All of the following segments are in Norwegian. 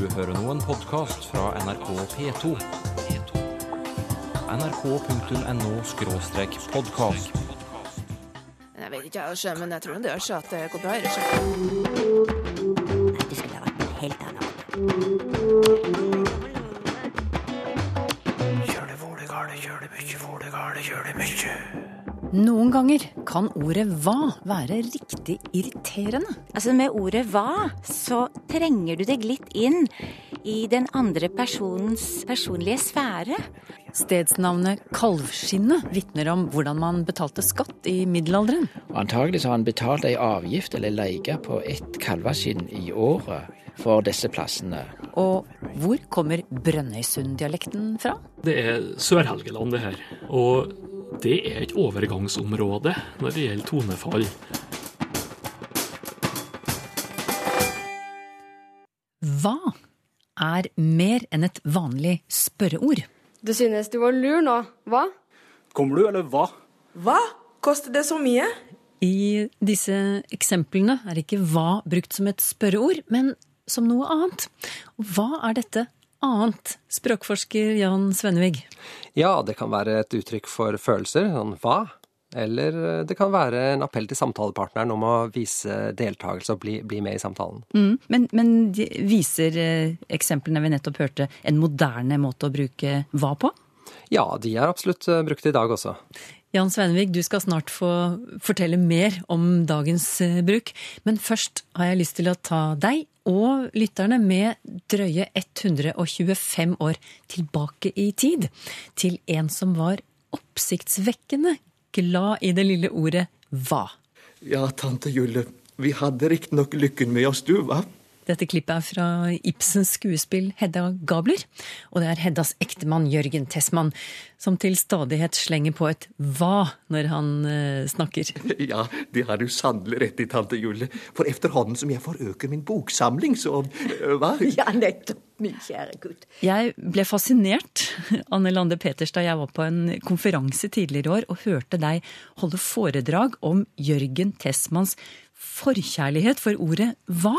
Du hører nå en podkast fra NRK P2. nrk.no podkast. Jeg vet ikke, jeg, men jeg tror det gjør seg at det går bra. Nei, Det skulle ha vært noe helt annet. Noen ganger kan ordet hva være riktig irriterende. Altså Med ordet hva, så trenger du deg litt inn i den andre personens personlige sfære. Stedsnavnet Kalvskinnet vitner om hvordan man betalte skatt i middelalderen. Antagelig så har han betalt ei avgift eller leie på ett kalveskinn i året for disse plassene. Og hvor kommer Brønnøysund-dialekten fra? Det er Sør-Helgeland, det her. Og det er et overgangsområde når det gjelder tonefall. Hva er mer enn et vanlig spørreord? Du synes du var lur nå, hva? Kommer du, eller hva? Hva? Koster det så mye? I disse eksemplene er ikke hva brukt som et spørreord, men som noe annet. Hva er dette annet, språkforsker Jan Svennevig? Ja, det kan være et uttrykk for følelser, sånn hva? Eller eh, det kan være en appell til samtalepartneren om å vise deltakelse og bli, bli med i samtalen. Mm, men, men de viser eh, eksemplene vi nettopp hørte, en moderne måte å bruke hva på? Ja, de er absolutt eh, brukt i dag også. Jan Sveinevig, du skal snart få fortelle mer om dagens bruk. Men først har jeg lyst til å ta deg og lytterne med drøye 125 år tilbake i tid. Til en som var oppsiktsvekkende glad i det lille ordet hva. Ja, tante Julle, vi hadde riktignok lykken med oss, du, hva? Dette klippet er fra Ibsens skuespill Hedda Gabler. Og det er Heddas ektemann Jørgen Tessmann som til stadighet slenger på et hva når han eh, snakker. Ja, det har du sannelig rett i, tante Julle. For efterhånden som jeg forøker min boksamling, så uh, hva? Ja, nettopp, min kjære gutt. Jeg ble fascinert, Anne Lande Peters, da jeg var på en konferanse tidligere i år og hørte deg holde foredrag om Jørgen Tessmanns forkjærlighet for ordet hva.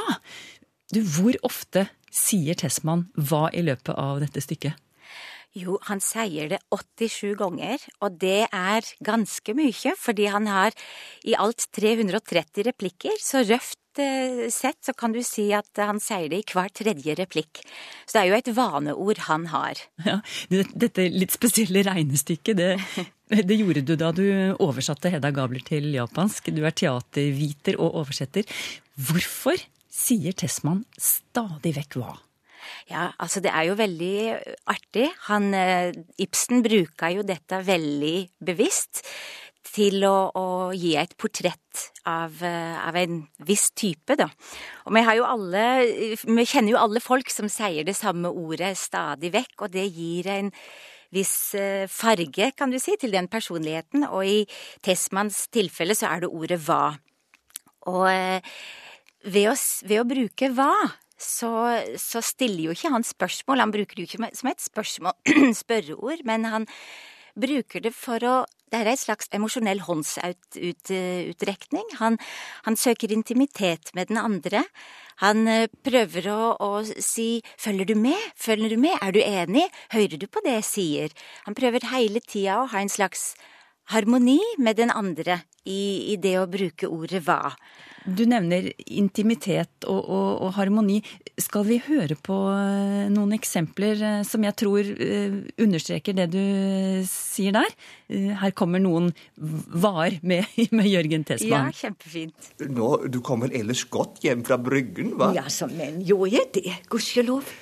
Du, hvor ofte sier Tessmann hva i løpet av dette stykket? Jo, han sier det 87 ganger, og det er ganske mye, fordi han har i alt 330 replikker, så røft sett så kan du si at han sier det i hver tredje replikk. Så det er jo et vaneord han har. Ja, Dette litt spesielle regnestykket, det, det gjorde du da du oversatte Hedda Gabler til japansk. Du er teaterviter og oversetter. Hvorfor sier Tessmann stadig vekk hva? Ja, altså det er jo veldig artig. Han, Ibsen bruker jo dette veldig bevisst til å, å gi et portrett av, av, en viss type, da. Og vi alle Vi kjenner jo alle folk som sier det samme ordet stadig vekk, og det gir en viss farge, kan du si, til den personligheten. Og i Tessmanns tilfelle så er det ordet hva. Og ved å, ved å bruke hva, så, så, stiller jo ikke han spørsmål. Han bruker det jo ikke som et spørsmål, spørreord, men han bruker det for å Det er et slags emosjonell håndsutrekning. Han, han, søker intimitet med den andre. Han prøver å, å, si 'følger du med', 'følger du med', 'er du enig', 'hører du på det jeg sier'? Han prøver hele tida å ha en slags harmoni med den andre i, i det å bruke ordet 'hva'. Du nevner intimitet og, og, og, harmoni. Skal vi høre på noen eksempler som jeg tror understreker det du sier der? Her kommer noen var med, med Jørgen Tesman. Ja, kjempefint. Nå, Du kom vel ellers godt hjem fra Bryggen, hva? Ja, så men gjorde jeg det, gudskjelov.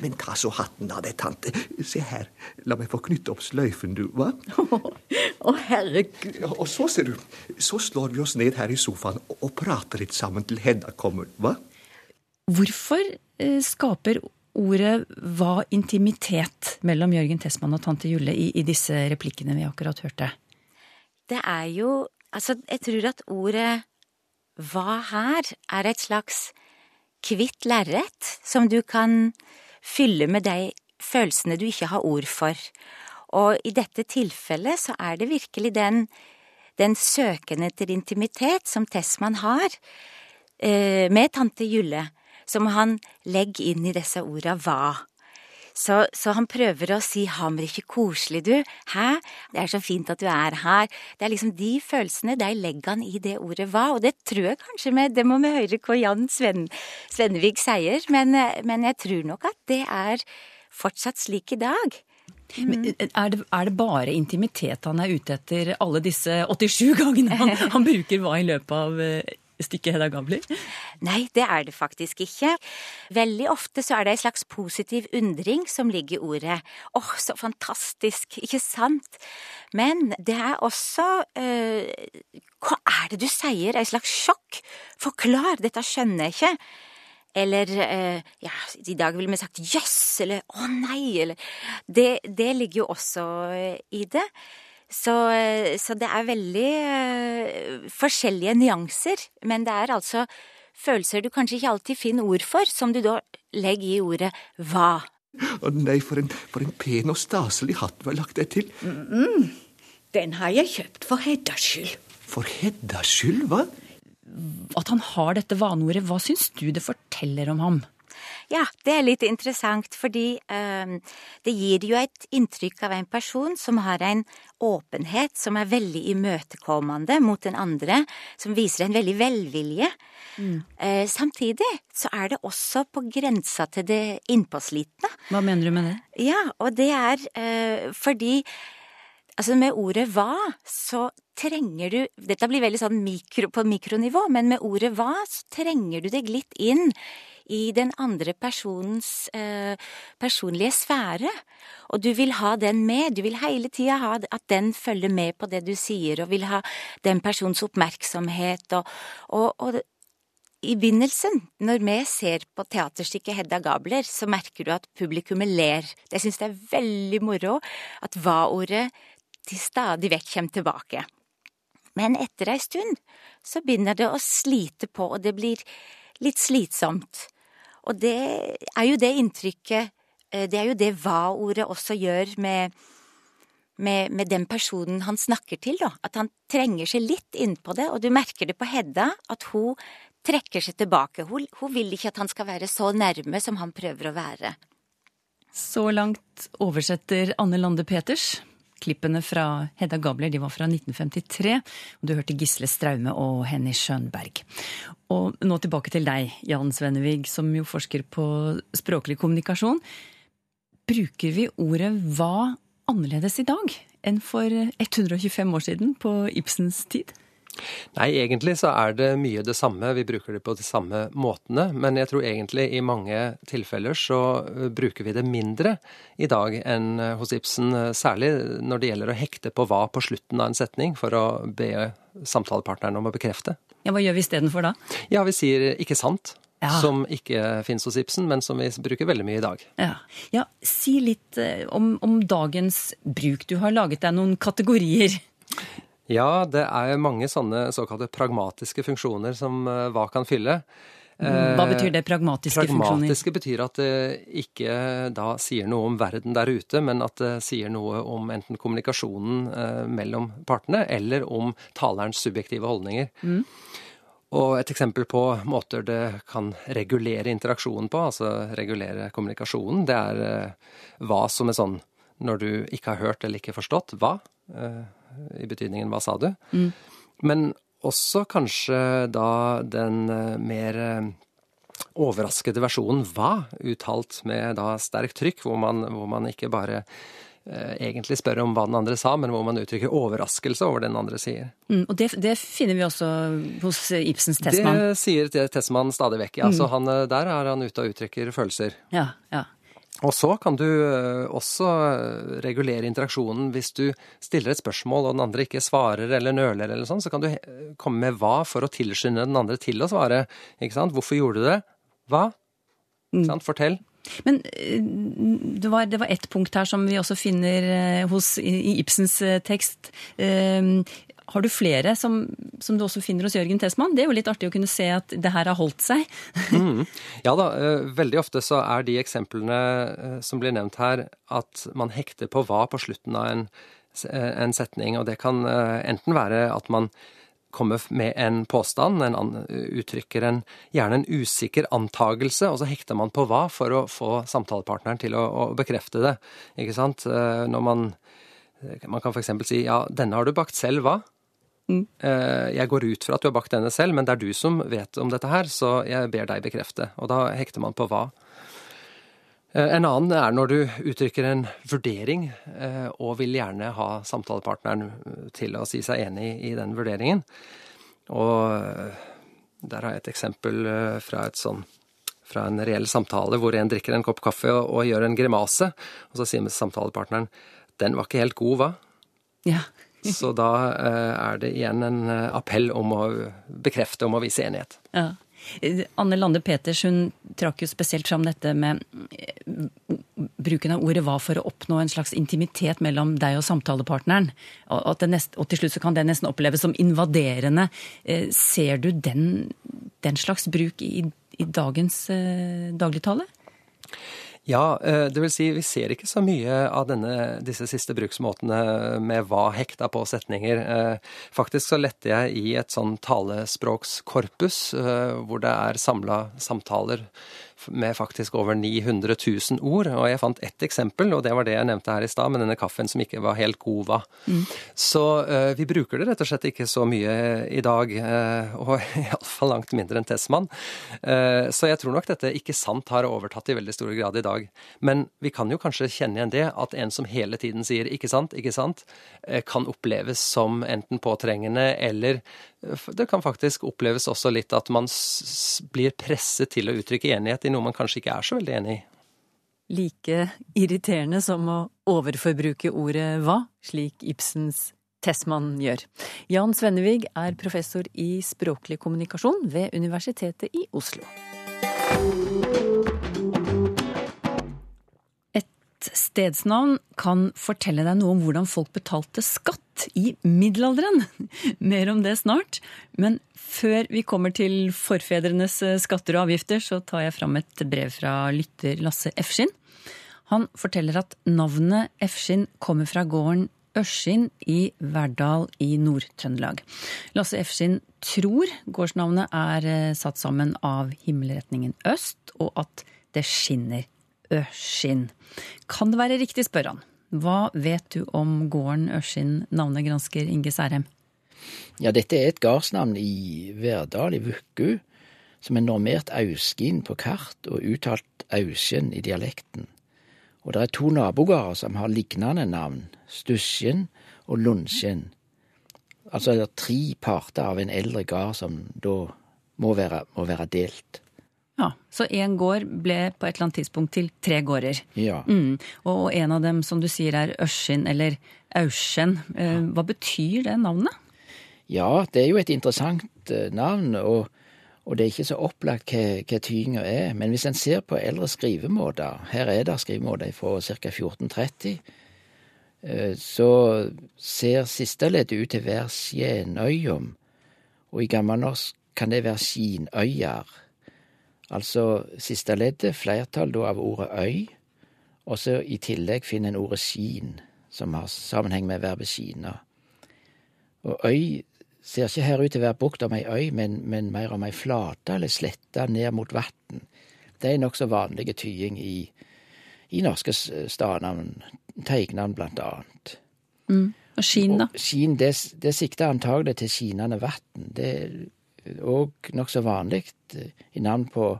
Men ta så hatten av deg, tante. Se her, la meg få knytte opp sløyfen, du, hva? Å, oh, herregud. Ja, og så, ser du, så slår vi oss ned her i sofaen og prater litt sammen til Hedda kommer, hva? Hvorfor eh, skaper ordet hva intimitet mellom Jørgen Tessmann og tante Julle i, i disse replikkene vi akkurat hørte? Det er jo Altså, jeg tror at ordet hva her er et slags kvitt lerret som du kan fylle med de følelsene du ikke har ord for. Og i dette tilfellet så er det virkelig den, den søken etter intimitet som Tessman har eh, med tante Julle, som han legger inn i disse orda hva. Så, så, han prøver å si 'Hammer, ikke koselig, du'. Hæ? Det er så fint at du er her. Det er liksom de følelsene, de legger han i det ordet 'hva'. Og det tror jeg kanskje med Det må vi høre hva Jan Sven, Svennevik sier, men, men jeg tror nok at det er fortsatt slik i dag. Mm. Er, det, er, det, bare intimitet han er ute etter alle disse 87 gangene han, han bruker hva i løpet av stykket Hedda Gabler? Nei, det er det faktisk ikke. Veldig ofte så er det ei slags positiv undring som ligger i ordet. Åh, oh, så fantastisk, ikke sant? Men det er også øh, Hva er det du sier? Ei slags sjokk? Forklar, dette skjønner jeg ikke. Eller eh, ja, i dag ville vi sagt jøss, yes, eller å nei, eller det, det ligger jo også øh, i det. Så, så, det er veldig uh, forskjellige nyanser. Men det er altså følelser du kanskje ikke alltid finner ord for, som du da legger i ordet hva. Å nei, for en, for en, pen og staselig hatt du har lagt deg til. Mm -mm. Den har jeg kjøpt for Heddas skyld. For Heddas skyld, hva? At han har dette vaneordet, hva syns du det forteller om ham? Ja, det er litt interessant, fordi eh, det gir jo et inntrykk av en person som har en åpenhet, som er veldig imøtekommende mot den andre, som viser en veldig velvilje. Mm. Uh, samtidig så er det også på grensa til det innpåslitne. Hva mener du med det? Ja, og det er uh, fordi Altså med ordet hva, så trenger du Dette blir veldig sånn mikro, på mikronivå, men med ordet hva, så trenger du deg litt inn i den andre personens eh, personlige sfære. Og du vil ha den med. Du vil hele tida ha at den følger med på det du sier, og vil ha den persons oppmerksomhet. Og, og, og i begynnelsen, når vi ser på teaterstykket Hedda Gabler, så merker du at publikummet ler. Jeg syns det er veldig moro at hva-ordet til stadig vekk kommer tilbake. Men etter ei stund så begynner det å slite på, og det blir litt slitsomt. Og det er jo det inntrykket eh, Det er jo det hva-ordet også gjør med, med, med, den personen han snakker til, da. At han trenger seg litt innpå det, og du merker det på Hedda at hun trekker seg tilbake. Hun, hun vil ikke at han skal være så nærme som han prøver å være. Så langt oversetter Anne Lande Peters. Klippene fra Hedda Gabler de var fra 1953, og du hørte Gisle Straume og Henny Schönberg. Og nå tilbake til deg, Jan Svennevig, som jo forsker på språklig kommunikasjon. Bruker vi ordet hva annerledes i dag enn for 125 år siden, på Ibsens tid? Nei, egentlig så er det mye det samme. Vi bruker det på de samme måtene. Men jeg tror egentlig i mange tilfeller så eh, bruker vi det mindre i dag enn eh, hos Ibsen. Eh, særlig når det gjelder å hekte på hva på slutten av en setning for å be samtalepartneren om å bekrefte. Ja, Hva gjør vi istedenfor da? Ja, vi sier 'ikke sant'. Ja. Som ikke fins hos Ibsen, men som vi bruker veldig mye i dag. Ja, ja Si litt om, om dagens bruk. Du har laget deg noen kategorier. Ja, det er mange sånne såkalte pragmatiske funksjoner som eh, hva kan fylle. Hva betyr det, pragmatiske, pragmatiske funksjoner? Pragmatiske betyr at det ikke da sier noe om verden der ute, men at det sier noe om enten kommunikasjonen eh, mellom partene, eller om talerens subjektive holdninger. Mm. Og et eksempel på måter det kan regulere interaksjonen på, altså regulere kommunikasjonen, det er eh, hva som er sånn når du ikke har hørt eller ikke forstått hva i betydningen 'hva sa du'? Mm. Men også kanskje da den eh, mer eh, overraskede versjonen 'hva', uttalt med da sterkt trykk, hvor man, hvor man ikke bare eh, egentlig spør om hva den andre sa, men hvor man uttrykker overraskelse over det den andre sier. Mm, og det, det, finner vi også hos Ibsens Tessmann? Det sier Tessmann stadig vekk. Mm. Så han, der er han ute og uttrykker følelser. Ja, ja. Og så kan du eh, også eh, regulere interaksjonen hvis du stiller et spørsmål og den andre ikke svarer eller nøler eller sånn, så kan du komme med hva for å tilskynde den andre til å svare. Ikke sant? Hvorfor gjorde du det? Hva? Mm. sant? Fortell. Men eh, det var, det var ett punkt her som vi også finner hos, i Ibsens tekst. Har du flere som, som, du også finner hos Jørgen Tesman? Det er jo litt artig å kunne se at det her har holdt seg. mm. Ja da, eh, veldig ofte så er de eksemplene eh, som blir nevnt her, at man hekter på hva på slutten av en, eh, en setning. Og det kan enten være at man kommer med en påstand, en an, uttrykker en, gjerne en usikker antagelse, og så hekter man på hva for å få samtalepartneren til å, å bekrefte det. Ikke sant? Eh, når man Man kan f.eks. si ja, denne har du bakt selv, hva? Mm. Jeg går ut fra at du har bakt denne selv, men det er du som vet om dette her, så jeg ber deg bekrefte. Og da hekter man på hva. Eh, en annen er når du uttrykker en vurdering eh, og vil gjerne ha samtalepartneren eh, til å si seg enig i den vurderingen. Og der har jeg et eksempel fra, et sånn, fra en reell samtale hvor en drikker en kopp kaffe og, og gjør en grimase, og så sier samtalepartneren 'den var ikke helt god, hva?' Ja. så da er det igjen en appell om å bekrefte, om å vise enighet. Ja. Anne Lande Peters hun trakk jo spesielt fram dette med eh, bruken av ordet 'hva' for å oppnå en slags intimitet mellom deg og samtalepartneren. Og, nest, og til slutt så kan det nesten oppleves som invaderende. Eh, ser du den, den slags bruk i, i dagens eh, dagligtale? Ja, eh, det vil si vi ser ikke så mye av denne, disse siste bruksmåtene med hva hekta på setninger. Eh, faktisk så lette jeg i et sånn talespråkskorpus eh, hvor det er samla samtaler med faktisk over 900 000 ord. Og jeg fant ett eksempel, og det var det jeg nevnte her i stad, med denne kaffen som ikke var helt god, hva. Mm. Så uh, vi bruker det rett og slett ikke så mye i dag, uh, og iallfall langt mindre enn Tessmann. Uh, så jeg tror nok dette ikke sant har overtatt i veldig stor grad i dag. Men vi kan jo kanskje kjenne igjen det, at en som hele tiden sier 'ikke sant', 'ikke sant', kan oppleves som enten påtrengende eller det kan faktisk oppleves også litt at man blir presset til å uttrykke enighet i noe man kanskje ikke er så veldig enig i. Like irriterende som å overforbruke ordet hva, slik Ibsens Tessmann gjør. Jan Svennevig er professor i språklig kommunikasjon ved Universitetet i Oslo. Stedsnavn kan fortelle deg noe om hvordan folk betalte skatt i middelalderen. Mer om det snart. Men før vi kommer til forfedrenes eh, skatter og avgifter, så tar jeg fram et brev fra lytter Lasse Efskin. Han forteller at navnet Efskin kommer fra gården Ørskinn i Verdal i Nord-Trøndelag. Lasse Efskin tror gårdsnavnet er eh, satt sammen av himmelretningen øst, og at det skinner Ørskinn. Kan det være riktig, spør han. Hva vet du om gården Øskinn, navnegransker Inge Særem? Ja, dette er et gardsnavn i Verdal i Vukku, som er normert Auskin på kart og uttalt Auskjen i dialekten. Og det er to nabogårder som har lignende navn, Stusjen og Lundskjen. Altså det er tre parter av en eldre gard som da må være, må være delt. Ja, Så én gård ble på et eller annet tidspunkt til tre gårder. Ja. Mm. Og en av dem, som du sier, er Ørskinn eller Auskjen. Eh, hva betyr det navnet? Ja, det er jo et interessant eh, navn, og, og det er ikke så opplagt hva, hva tydinga er. Men hvis en ser på eldre skrivemåter, her er det skrivemåter fra ca. 1430, eh, så ser siste leddet ut til å være Skjenøyom, og i gammelnorsk kan det være Skinøyar. Altså siste leddet, flertall da av ordet øy, og så i tillegg finner en ordet skin, som har sammenheng med verbet skina. Og øy ser ikke her ut til å være brukt om ei øy, men, men mer om ei flate eller slette ned mot vatn. Det er nokså vanlige tying i, i norske stadnavn, teignavn blant annet. Mm. Og skin, da? Og skin, det, det sikter antagelig til skinende vatn. Det òg nokså vanlig eh, i navn på,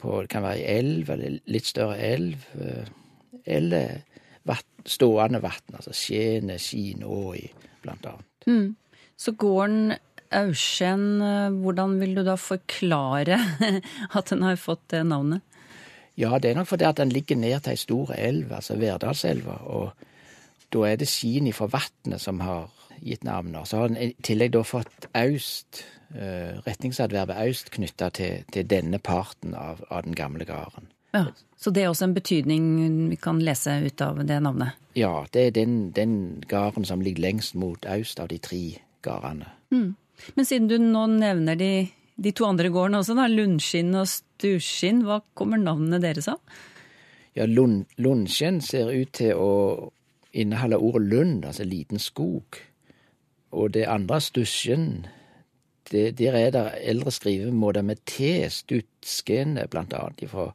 på, Det kan være ei elv, eller litt større elv, eh, eller vatt, stående vann, altså Skjene, Skinåi, blant annet. Mm. Så gården Auskjen, eh, hvordan vil du da forklare at den har fått det navnet? Ja, det er nok fordi at den ligger ned til ei stor elv, altså Verdalselva. Og da er det skin fra vannet som har gitt navnet. Så har den i tillegg da fått aust, retningsadverbet aust, knytta til, til, denne parten av, av den gamle gården. Ja, Så det er også en betydning vi kan lese ut av det navnet? Ja, det er den, den gården som ligger lengst mot aust av de tre gårdene. Mm. Men siden du nå nevner de, de to andre gårdene også, da, Lundskinn og Sturskinn, hva kommer navnene deres av? Ja, Lund, Lundskinn ser ut til å inneholde ordet lund, altså liten skog. Og det andre, Stusjen, det, der er det eldre skrivemåter med T, Stutskene blant annet, fra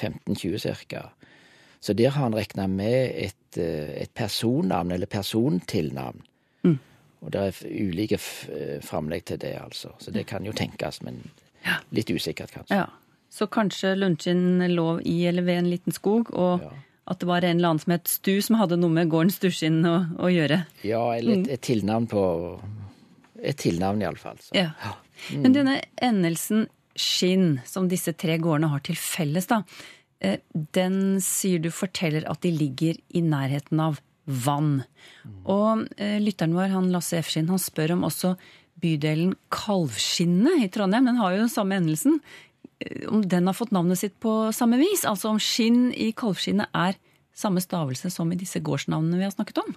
1520 ca. Så der har han regna med et, et, personnavn, eller persontilnavn. Mm. Og det er ulike framlegg til det, altså. Så det kan jo tenkes, men litt usikkert, kanskje. Ja. Så kanskje Lundskinn lå i eller ved en liten skog, og ja. at det var en eller annen som het Stu som hadde noe med gården Stuskinn å, å, gjøre. Ja, eller et, et tilnavn på Et tilnavn, iallfall. Ja. ja. Mm. Men denne endelsen skinn, som disse tre gårdene har til felles, da, eh, den sier du forteller at de ligger i nærheten av vann. Mm. Og eh, lytteren vår, han Lasse Efskinn, han spør om også bydelen Kalvskinnet i Trondheim. Den har jo den samme endelsen om den har fått navnet sitt på samme vis? Altså om skinn i kalvskinnet er samme stavelse som i disse gårdsnavnene vi har snakket om?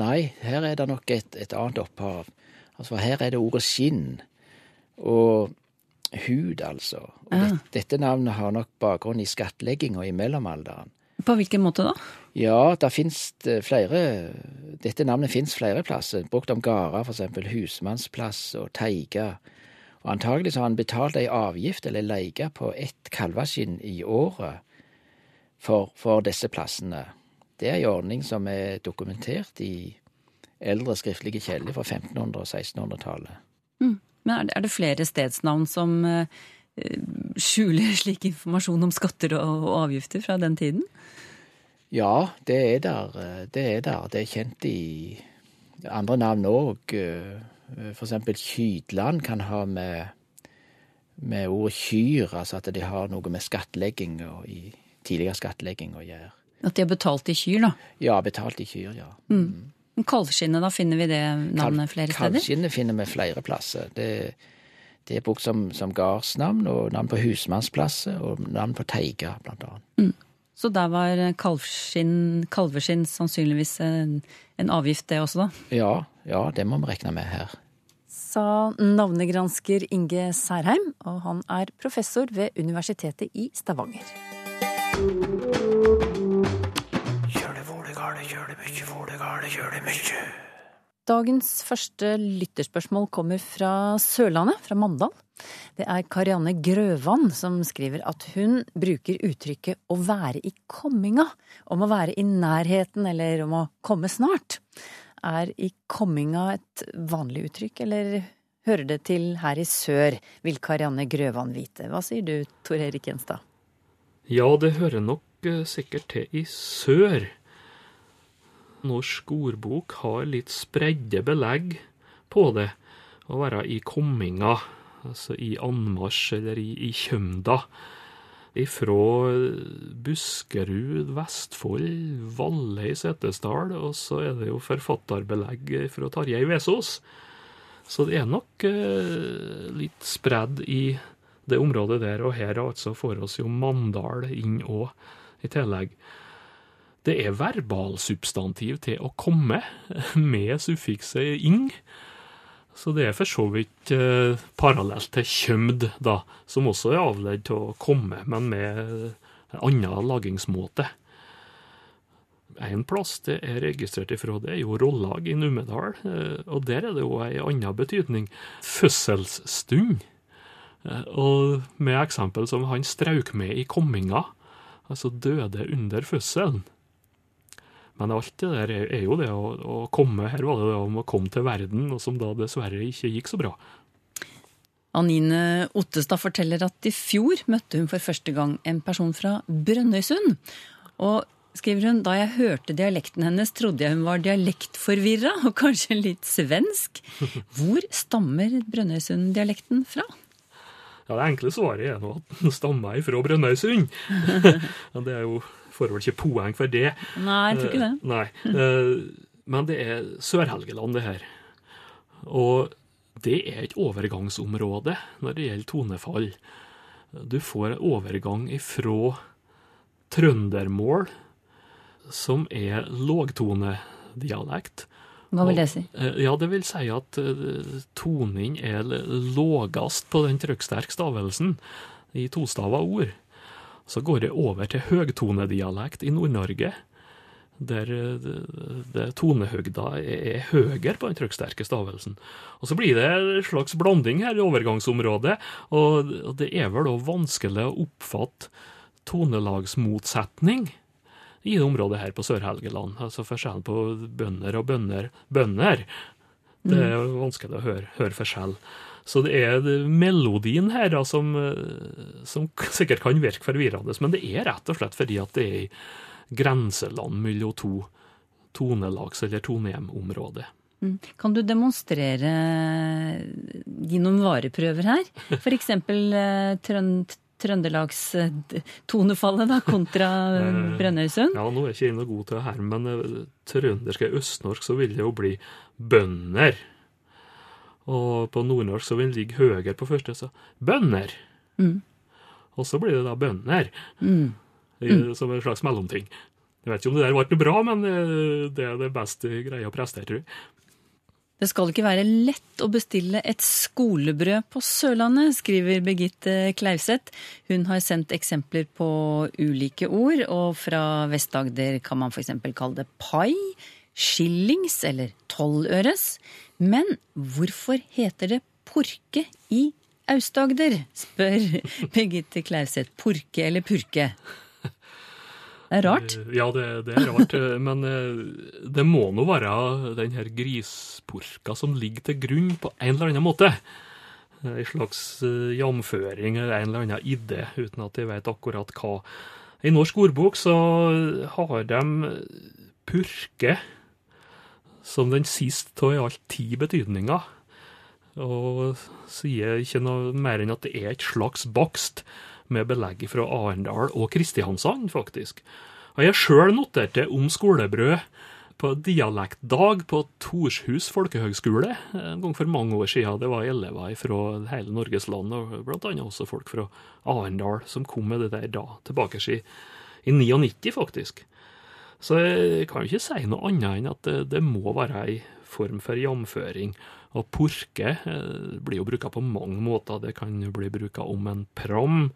Nei, her er det nok et, et annet opphav. Altså Her er det ordet skinn og hud, altså. Og ja. dette, dette navnet har nok bakgrunn i skattlegginga i mellomalderen. På hvilken måte da? Ja, det finnes flere Dette navnet fins flere plasser. Brukt om gårder, f.eks. husmannsplass og teiger. Og antagelig så har han betalt ei avgift eller leie på ett kalveskinn i året for, for, disse plassene. Det er ei ordning som er dokumentert i eldre skriftlige kilder fra 1500- og 1600-tallet. Mm. Men er det, flere stedsnavn som uh, skjuler slik informasjon om skatter og, avgifter fra den tiden? Ja, det er der. Det er der. Det er kjent i andre navn òg. F.eks. for eksempel Kydland kan ha med, med ordet kyr, altså at de har noe med skattlegging og i tidligere skattlegging å gjøre. At de har betalt i kyr, da? Ja, betalt i kyr, ja. Mm. Kalvskinnet, da finner vi det navnet flere steder? Kalvskinnet finner vi flere plasser. Det, det er brukt som, som gardsnavn, og navn på husmannsplasser, og navn på teiger, blant annet. Mm. Så der var kalvskinn, kalveskinn sannsynligvis en, en, avgift, det også, da? Ja, ja, det må vi regne med her sa navnegransker Inge Særheim, og han er professor ved Universitetet i Stavanger. Mykje, gjør det mye. Dagens første lytterspørsmål kommer fra Sørlandet, fra Mandal. Det er Karianne Grøvan som skriver at hun bruker uttrykket 'å være i komminga', om å være i nærheten eller om å komme snart. Er i komminga et vanlig uttrykk, eller hører det til her i sør, vil Karianne Grøvan vite. Hva sier du, Tor Erik Gjenstad? Ja, det hører nok uh, sikkert til i sør. Norsk ordbok har litt spredde belegg på det å være i komminga, altså i anmarsj eller i, i kjømda ifra Buskerud, Vestfold, Valle i Setesdal, og så er det jo forfatterbelegg fra Tarjei Vesaas. Så det er nok eh, litt spredd i det området der, og her altså får oss jo Mandal inn òg i tillegg. Det er verbalsubstantiv til å komme, med suffikset ing. Så det er for så vidt eh, parallelt til kjømd, da, som også er avledd til å komme, men med en annen lagingsmåte. En plass det er registrert ifra, det er jo Rollag i Numedal, eh, og der er det jo ei anna betydning. Fødselsstund. Eh, og med eksempel som han strauk med i komminga, altså døde under fødselen. Men alt det der er jo det å, å komme Her var det det om å komme til verden, og som da dessverre ikke gikk så bra. Anine Ottestad forteller at i fjor møtte hun for første gang en person fra Brønnøysund. Og skriver hun, da jeg hørte dialekten hennes, trodde jeg hun var dialektforvirra og kanskje litt svensk. Hvor stammer Brønnøysund-dialekten fra? Ja, Det enkle svaret er nå at den stammer fra Brønnøysund. det er jo får vel ikke poeng for det. Nei, jeg tror ikke det. Uh, nei. Uh, men det er Sør-Helgeland, det her. Og det er et overgangsområde når det gjelder tonefall. Du får en overgang ifra trøndermål, som er lågtonedialekt. Hva vil det si? Eh, ja, Det vil si at toning er lågest på den trykksterke stavelsen i tostava ord. Så går det over til høgtonedialekt i Nord-Norge, der eh, det, tonehøgda er, er høyere på den trykksterke stavelsen. Og så blir det en slags blanding her i overgangsområdet, og og det er vel da vanskelig å oppfatte tonelagsmotsetning i det området her på Sør-Helgeland. Altså forskjellen på bønder og bønder. Bønder, det er vanskelig å høre, høre forskjell. Så det er melodien her da, som, eh, som sikkert kan virke forvirrende, men det er rett og slett fordi at det er i grenseland mellom to tonelags- eller tonehjemområder. Mm. Kan du demonstrere Gi noen vareprøver her? Eksempel eh, trønd, Trøndelags eh, da, kontra Brønnøysund? Ja, nå er jeg ikke jeg noe god til det her, men trøndersk og østnorsk så vil det jo bli bønder. Og på nordnorsk så vil den ligge høyere på første, så bønder. Mm. Og så blir det da bønder, Mm. i- som en slags mellomting. Jeg vet ikke om det der ble noe bra, men eh, det er det beste greia å prestere, tror jeg. Det skal ikke være lett å bestille et skolebrød på Sørlandet, skriver Birgitte Klauseth. Hun har sendt eksempler på ulike ord, og fra Vest-Agder kan man f.eks. kalle det pai, skillings eller tolvøres. Men hvorfor heter det porke i Aust-Agder, spør Birgitte Klauseth. Porke eller purke? Det er rart. Eh, Ja, det, det er rart, eh, men eh, det må nå være den her grisporka som ligger til grunn på en eller annen måte. En slags jamføring eller en eller annen idé, uten at jeg vet akkurat hva. I norsk ordbok så har de purke som den siste av i alt ti betydninger. Og sier ikke noe mer enn at det er et slags bakst med belegg fra Arendal og Kristiansand, faktisk. Og jeg sjøl noterte om skolebrød på dialektdag på Torshus folkehøgskole en gang for mange år siden. Det var elever fra hele Norges land, og annet også folk fra Arendal som kom med det der da, tilbake i 99, faktisk. Så jeg kan jo ikke si noe annet enn at det, det må være ei form for jamføring. Og porke eh, blir jo bruka på mange måter. Det kan jo bli bruka om en pram,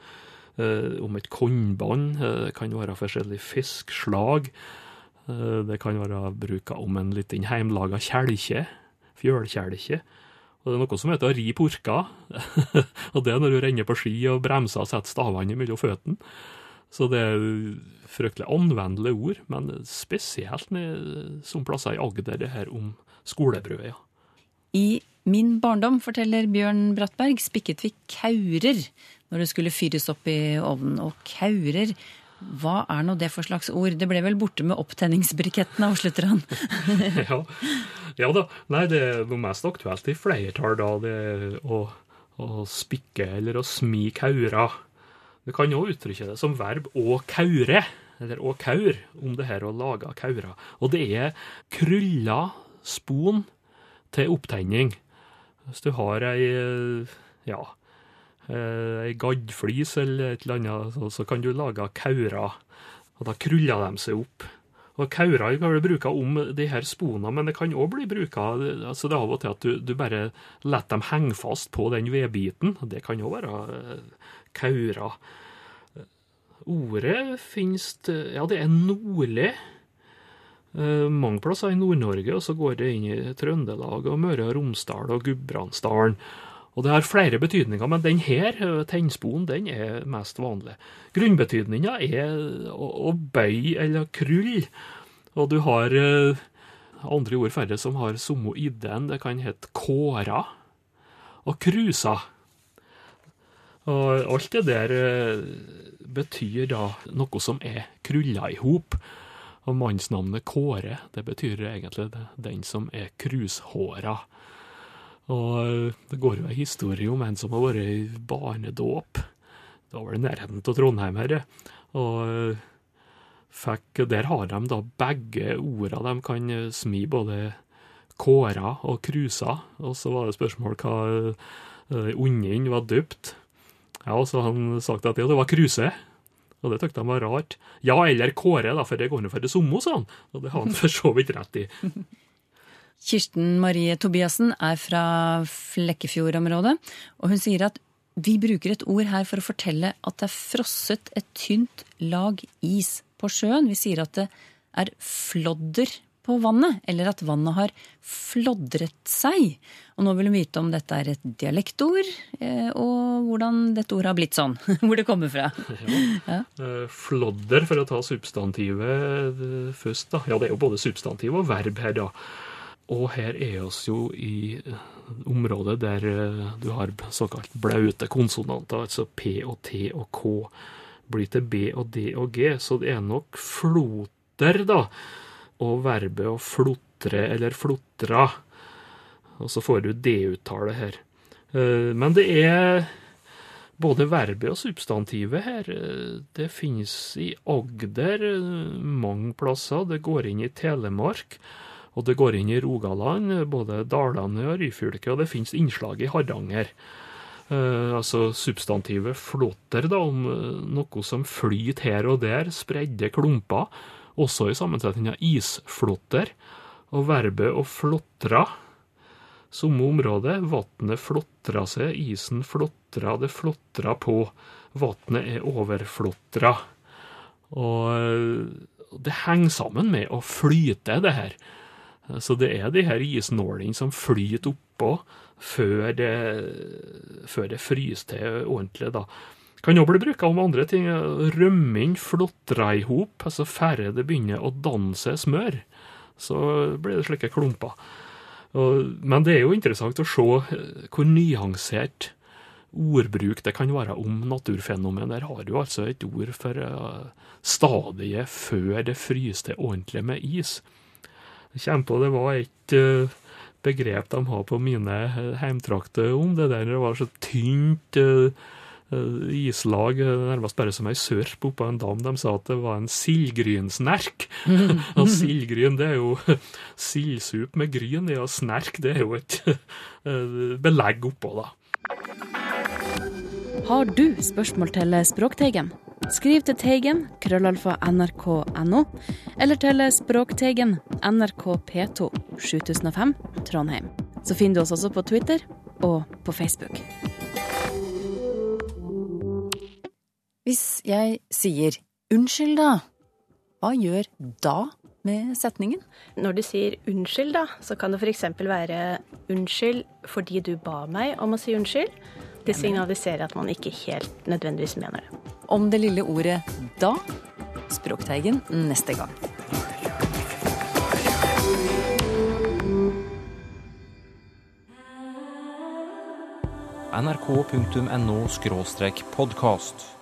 eh, om et kornbånd. Eh, det kan være forskjellige fiskslag. Eh, det kan være bruka om en liten heimlaga kjelke. Fjølkjelke. Og det er noe som heter å ri porka. og det er når du renner på ski og bremser og setter stavene mellom føttene. Så det er fryktelig anvendelige ord, men spesielt ned- som plasser i Agder, det her om skolebrødet. ja. I min barndom, forteller Bjørn Brattberg, spikket vi kaurer når det skulle fyres opp i ovnen. Og kaurer, hva er nå det for slags ord? Det ble vel borte med opptenningsbrikettene, avslutter han. ja. ja da. Nei, det er noe mest aktuelt i flertall, da. Det er å, å spikke eller å smi kaurer. Du kan òg uttrykke det som verb å kaure, eller å kaur, om det her å lage kaurer. Og det er krølla spon til opptenning. Hvis du har ei, ja, ei gaddflis eller et eller annet, så, kan du lage kaurer. Og da kruller de seg opp. Og kaurer kan bli bruka om de her sponene, men det kan òg bli bruka altså Det er av og til at du, du bare lar dem henge fast på den vedbiten. Det kan òg være kaurer. Ordet finnes Ja, det er nordlig. Eh, mange plasser i Nord-Norge, og så går det inn i Trøndelag og Møre og Romsdal og Gudbrandsdalen. Og det har flere betydninger, men den her, eh, den er mest vanlig. Grunnbetydninga er å bøye eller krulle, og du har eh, andre ord færre som har samme ideen. Det kan hete kåra og krusa. Og alt det der eh, betyr da noe som er krulla i hop. Og mannsnavnet Kåre, det betyr egentlig det, den som er krushåra. Og eh, det går jo ei historie om en som har vært i barnedåp. Det var i nærheten av Trondheim her. Og eh, fikk, der har de da begge orda. De kan smi både kåra og krusa. Og så var det spørsmål hva uh, var døpt. Ja, så har han sagt at det, det var kruse. Og det syntes han var rart. Ja, eller Kåre, da, for det går nå for det samme, sa han. Og det har han for så vidt rett i. Kirsten Marie Tobiassen er fra Flekkefjord-området, og hun sier at vi bruker et ord her for å fortelle at det er frosset et tynt lag is på sjøen. Vi sier at det er flodder på vannet, eller at vannet har flodret seg. Og nå vil hun vite om dette er et dialektord, eh, og hvordan dette ordet har blitt sånn. Hvor det kommer fra. Ja. Ja. Flodder, for å ta substantivet eh, først. da. Ja, det er jo både substantiv og verb her, da. Og her er oss jo i eh, området der eh, du har såkalt blaute konsonanter, altså P og T og K blir til B og D og G, så det er nok floter, da. Og verbet å flotre eller flotra. Og så får du D-uttale her. Eh, Men det er både verbet og substantivet her. eh, Det finnes i Agder eh, mange plasser. Det går inn i Telemark. Og det går inn i Rogaland, både Dalane og Ryfylke, og det finnes innslag i Hardanger. Uh, altså substantivet flotter, da, om noe som flyter her og der, spredde klumper, også i sammensetninga isflotter. Og verbet å flotra, samme område, vatnet flotra seg, isen flotra, det flotra på, vatnet er overflotra. Og eh, det henger sammen med å flyte, det her. Så det er de her isnålene som flyter oppå før det, før det fryser til ordentlig, da. Kan òg bli bruka om andre ting. Rømming flotrer i hop, altså færre det begynner å danse smør, så blir det slike klumper. Men det er jo interessant å se eh, hvor nyansert ordbruk det kan være om naturfenomen. Der har du altså et ord for uh, stadiet før det fryser ordentlig med is. Jeg på det var et uh, begrep de har på mine heimtrakter om det der det var så tynt islag, nærmest bare som ei sørp oppå en dam. De sa at det var en sildgrynsnerk. og sildgryn, det er jo sildsup med gryn i, og snerk, det er jo et belegg oppå, da. Har du spørsmål til Språkteigen? Skriv til Teigen, krøllalfa nrk.no, eller til Språkteigen, NRK P2, 7005, Trondheim. Så finner du oss også på Twitter og på Facebook. Hvis jeg sier 'unnskyld, da', hva gjør da med setningen? Når du sier unnskyld, da, så kan det f.eks. være unnskyld fordi du ba meg om å si unnskyld. Det signaliserer at man ikke helt nødvendigvis mener det. Om det lille ordet 'da'. Språkteigen neste gang. nrk.no podkast.